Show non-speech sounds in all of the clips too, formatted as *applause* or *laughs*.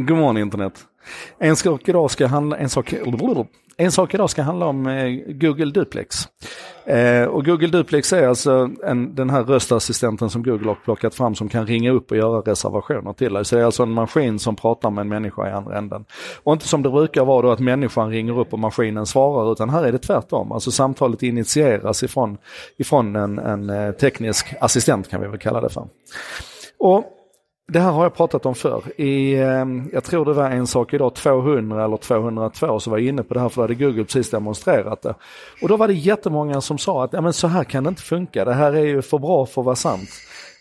God morgon internet. En sak idag ska handla, en sak, en sak idag ska handla om eh, Google Duplex. Eh, och Google Duplex är alltså en, den här röstassistenten som Google har plockat fram som kan ringa upp och göra reservationer till dig. Så det är alltså en maskin som pratar med en människa i andra änden. Och inte som det brukar vara då att människan ringer upp och maskinen svarar utan här är det tvärtom. Alltså samtalet initieras ifrån, ifrån en, en eh, teknisk assistent kan vi väl kalla det för. Och det här har jag pratat om förr. I, ehm, jag tror det var en sak idag, 200 eller 202, så var jag inne på det här för då hade Google precis demonstrerat det. Och då var det jättemånga som sa att ja, men så här kan det inte funka, det här är ju för bra för att vara sant.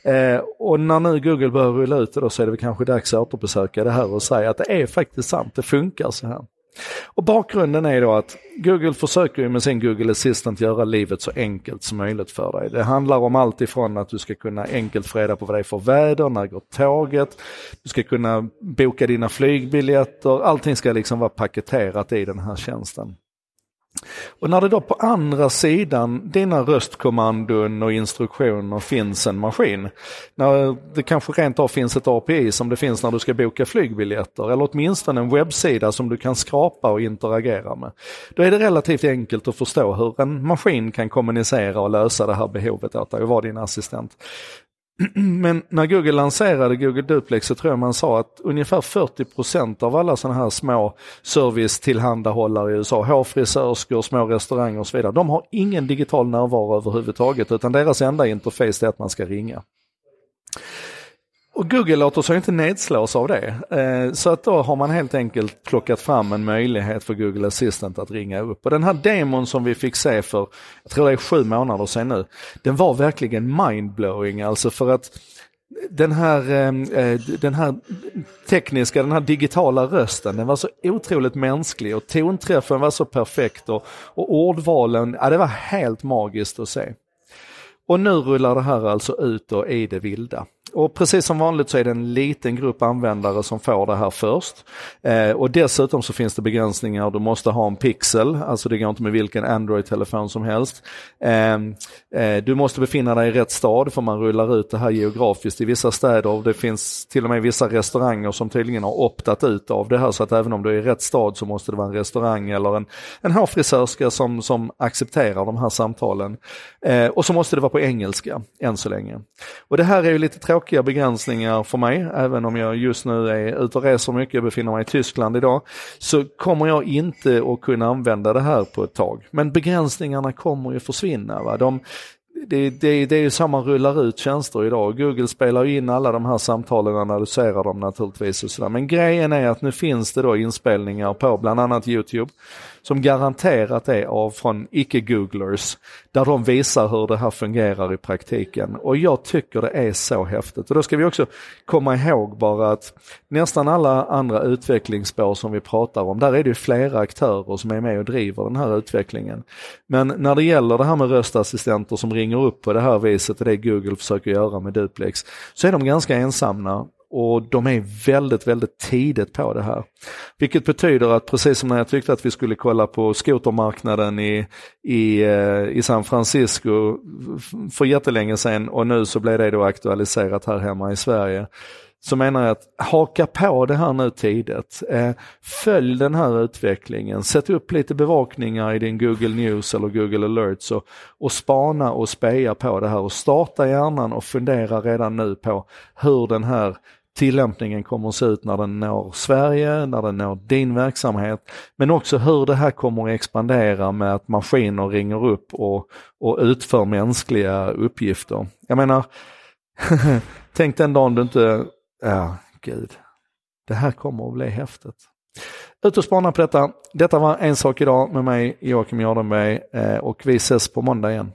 Eh, och när nu Google börjar rulla ut det då så är det väl kanske dags att återbesöka det här och säga att det är faktiskt sant, det funkar så här. Och bakgrunden är då att Google försöker ju med sin Google Assistant göra livet så enkelt som möjligt för dig. Det handlar om allt ifrån att du ska kunna enkelt få reda på vad det är för väder, när går tåget, du ska kunna boka dina flygbiljetter, allting ska liksom vara paketerat i den här tjänsten. Och när det då på andra sidan dina röstkommandon och instruktioner finns en maskin, när det kanske rent av finns ett API som det finns när du ska boka flygbiljetter eller åtminstone en webbsida som du kan skrapa och interagera med. Då är det relativt enkelt att förstå hur en maskin kan kommunicera och lösa det här behovet åt dig och vara din assistent. *clears throat* Men när Google lanserade Google Duplex så tror jag man sa att ungefär 40% av alla sådana här små servicetillhandahållare i USA, hårfrisörskor, små restauranger och så vidare, de har ingen digital närvaro överhuvudtaget utan deras enda interface är att man ska ringa. Och Google låter sig inte nedslås av det. Eh, så att då har man helt enkelt plockat fram en möjlighet för Google Assistant att ringa upp. Och den här demon som vi fick se för, jag tror det är sju månader sedan nu, den var verkligen mindblowing alltså för att den här, eh, eh, den här tekniska, den här digitala rösten, den var så otroligt mänsklig och tonträffen var så perfekt och, och ordvalen, ja det var helt magiskt att se. Och nu rullar det här alltså ut och i det vilda. Och precis som vanligt så är det en liten grupp användare som får det här först. Eh, och dessutom så finns det begränsningar, du måste ha en pixel, alltså det går inte med vilken Android-telefon som helst. Eh, eh, du måste befinna dig i rätt stad för man rullar ut det här geografiskt i vissa städer. Det finns till och med vissa restauranger som tydligen har optat ut av det här så att även om du är i rätt stad så måste det vara en restaurang eller en, en hårfrisörska som, som accepterar de här samtalen. Eh, och så måste det vara på engelska än så länge. Och det här är ju lite tråkigt tråkiga begränsningar för mig, även om jag just nu är ute och reser mycket, jag befinner mig i Tyskland idag, så kommer jag inte att kunna använda det här på ett tag. Men begränsningarna kommer ju försvinna. Va? De, det, det, det är ju så man rullar ut tjänster idag. Google spelar in alla de här samtalen och analyserar dem naturligtvis. Och sådär. Men grejen är att nu finns det då inspelningar på bland annat Youtube som garanterat är av från icke-googlers där de visar hur det här fungerar i praktiken. Och jag tycker det är så häftigt. Och då ska vi också komma ihåg bara att nästan alla andra utvecklingsspår som vi pratar om, där är det flera aktörer som är med och driver den här utvecklingen. Men när det gäller det här med röstassistenter som ringer upp på det här viset och det Google försöker göra med Duplex, så är de ganska ensamma och de är väldigt, väldigt tidigt på det här. Vilket betyder att precis som när jag tyckte att vi skulle kolla på skotermarknaden i, i, eh, i San Francisco för jättelänge sedan och nu så blev det då aktualiserat här hemma i Sverige så menar jag att haka på det här nu tidigt. Eh, följ den här utvecklingen, sätt upp lite bevakningar i din Google News eller Google Alerts och, och spana och speja på det här och starta hjärnan och fundera redan nu på hur den här tillämpningen kommer att se ut när den når Sverige, när den når din verksamhet, men också hur det här kommer att expandera med att maskiner ringer upp och, och utför mänskliga uppgifter. Jag menar, *laughs* tänk den dagen du inte, ja gud, det här kommer att bli häftigt. Ut och spana på detta. Detta var En sak idag med mig Joakim Jardenberg eh, och vi ses på måndag igen.